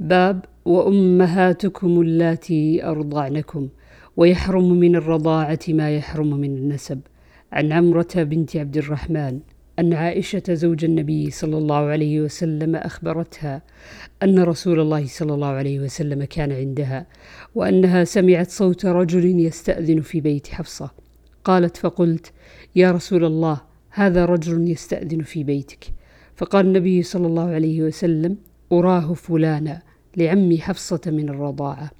باب وأمهاتكم اللاتي أرضعنكم ويحرم من الرضاعة ما يحرم من النسب. عن عمرة بنت عبد الرحمن أن عائشة زوج النبي صلى الله عليه وسلم أخبرتها أن رسول الله صلى الله عليه وسلم كان عندها وأنها سمعت صوت رجل يستأذن في بيت حفصة. قالت فقلت يا رسول الله هذا رجل يستأذن في بيتك. فقال النبي صلى الله عليه وسلم أراه فلانا لعمي حفصة من الرضاعة.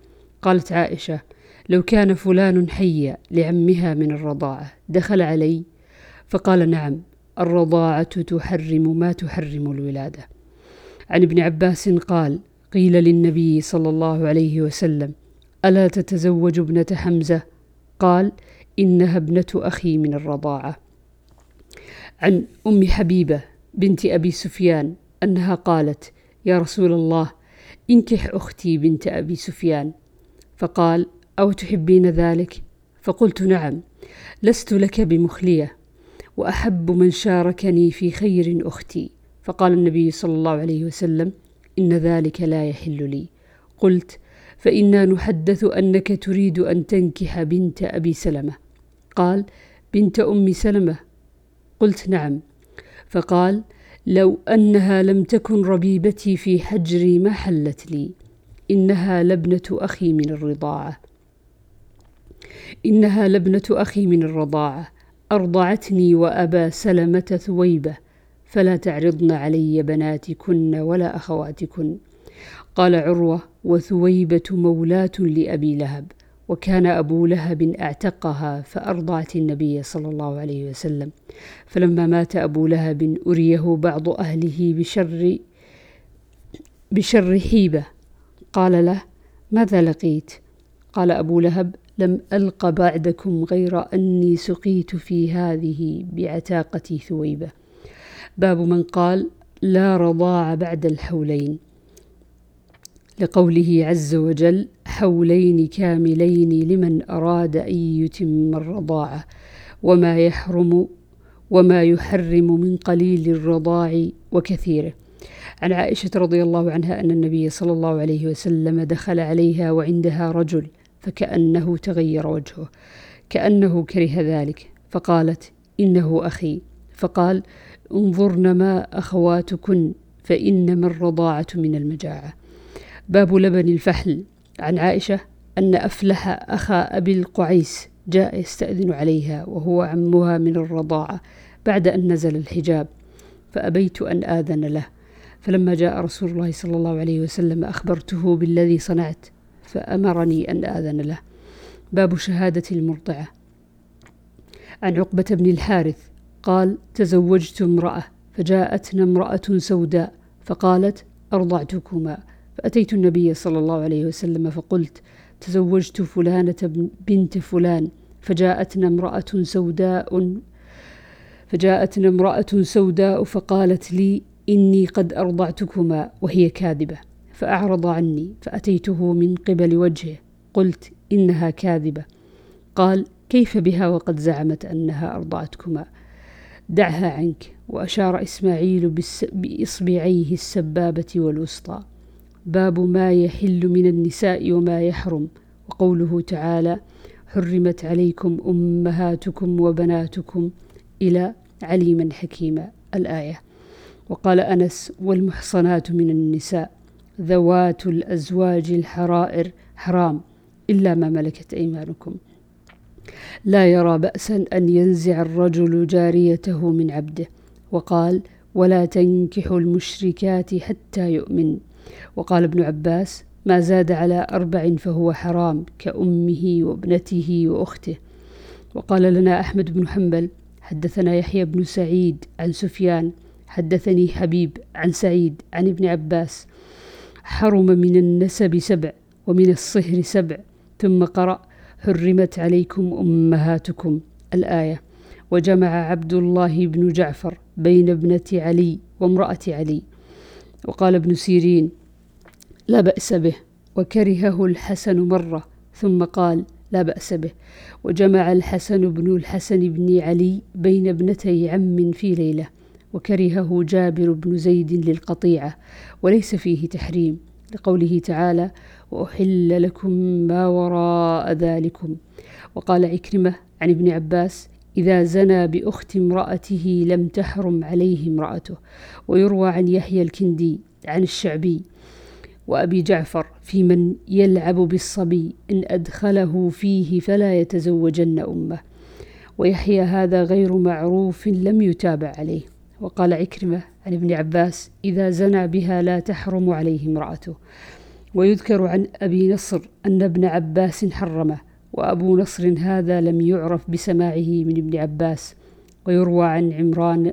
قالت عائشة لو كان فلان حيا لعمها من الرضاعة دخل علي؟ فقال نعم الرضاعة تحرم ما تحرم الولادة. عن ابن عباس قال قيل للنبي صلى الله عليه وسلم ألا تتزوج ابنة حمزة؟ قال إنها ابنة أخي من الرضاعة. عن أم حبيبة بنت أبي سفيان أنها قالت يا رسول الله انكح أختي بنت أبي سفيان. فقال أو تحبين ذلك؟ فقلت نعم لست لك بمخلية وأحب من شاركني في خير أختي. فقال النبي صلى الله عليه وسلم إن ذلك لا يحل لي. قلت فإنا نحدث أنك تريد أن تنكح بنت أبي سلمة. قال بنت أم سلمة؟ قلت نعم. فقال لو أنها لم تكن ربيبتي في حجري ما حلت لي. إنها لبنة أخي من الرضاعة. إنها لبنة أخي من الرضاعة. أرضعتني وأبا سلمة ثويبة. فلا تعرضن علي بناتكن ولا أخواتكن. قال عروة وثويبة مولاة لأبي لهب. وكان أبو لهب أعتقها فأرضعت النبي صلى الله عليه وسلم. فلما مات أبو لهب أريه بعض أهله بشر بشر حيبة. قال له ماذا لقيت؟ قال أبو لهب لم ألق بعدكم غير أني سقيت في هذه بعتاقة ثويبة. باب من قال لا رضاع بعد الحولين. لقوله عز وجل حولين كاملين لمن أراد أن يتم الرضاعة وما يحرم وما يحرم من قليل الرضاع وكثيره. عن عائشة رضي الله عنها أن النبي صلى الله عليه وسلم دخل عليها وعندها رجل فكأنه تغير وجهه كأنه كره ذلك. فقالت إنه أخي. فقال انظرن ما أخواتكن فإنما الرضاعة من المجاعة. باب لبن الفحل. عن عائشة أن أفلح أخا أبي القعيس جاء يستأذن عليها وهو عمها من الرضاعة بعد أن نزل الحجاب فأبيت أن آذن له. فلما جاء رسول الله صلى الله عليه وسلم أخبرته بالذي صنعت فأمرني أن آذن له. باب شهادة المرضعة. عن عقبة بن الحارث قال تزوجت امرأة فجاءتنا امرأة سوداء فقالت أرضعتكما. فأتيت النبي صلى الله عليه وسلم فقلت تزوجت فلانة بنت فلان فجاءتنا امرأة سوداء فجاءتنا امرأة سوداء فقالت لي إني قد أرضعتكما وهي كاذبة فأعرض عني فأتيته من قبل وجهه قلت إنها كاذبة قال كيف بها وقد زعمت أنها أرضعتكما؟ دعها عنك وأشار إسماعيل بإصبعيه السبابة والوسطى. باب ما يحل من النساء وما يحرم. وقوله تعالى حرمت عليكم أمهاتكم وبناتكم إلى عليما حكيما الآية وقال أنس والمحصنات من النساء ذوات الأزواج الحرائر حرام إلا ما ملكت أيمانكم. لا يرى بأسا أن ينزع الرجل جاريته من عبده. وقال ولا تنكحوا المشركات حتى يؤمن. وقال ابن عباس ما زاد على أربع فهو حرام كأمه وابنته وأخته. وقال لنا أحمد بن حنبل حدثنا يحيى بن سعيد عن سفيان حدثني حبيب عن سعيد عن ابن عباس حرم من النسب سبع ومن الصهر سبع ثم قرأ حرمت عليكم أمهاتكم. الآية وجمع عبد الله بن جعفر بين ابنة علي وامرأة علي. وقال ابن سيرين لا بأس به وكرهه الحسن مرة ثم قال لا بأس به وجمع الحسن بن الحسن بن علي بين ابنتي عم في ليلة وكرهه جابر بن زيد للقطيعة وليس فيه تحريم لقوله تعالى وأحل لكم ما وراء ذلكم وقال عكرمة عن ابن عباس إذا زنى بأخت امرأته لم تحرم عليه امرأته. ويروى عن يحيى الكندي عن الشعبي وأبي جعفر في من يلعب بالصبي إن أدخله فيه فلا يتزوجن أمه. ويحيى هذا غير معروف لم يتابع عليه. وقال عكرمة عن ابن عباس إذا زنى بها لا تحرم عليه امرأته. ويذكر عن أبي نصر أن ابن عباس حرمه. وأبو نصر هذا لم يعرف بسماعه من ابن عباس ويروى عن عمران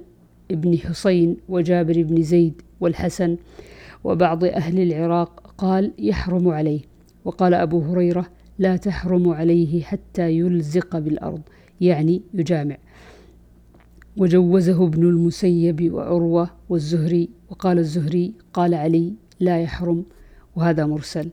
بن حسين وجابر بن زيد والحسن وبعض أهل العراق قال يحرم عليه وقال أبو هريرة لا تحرم عليه حتى يلزق بالأرض يعني يجامع. وجوزه ابن المسيب وعروة والزهري وقال الزهري قال علي لا يحرم وهذا مرسل.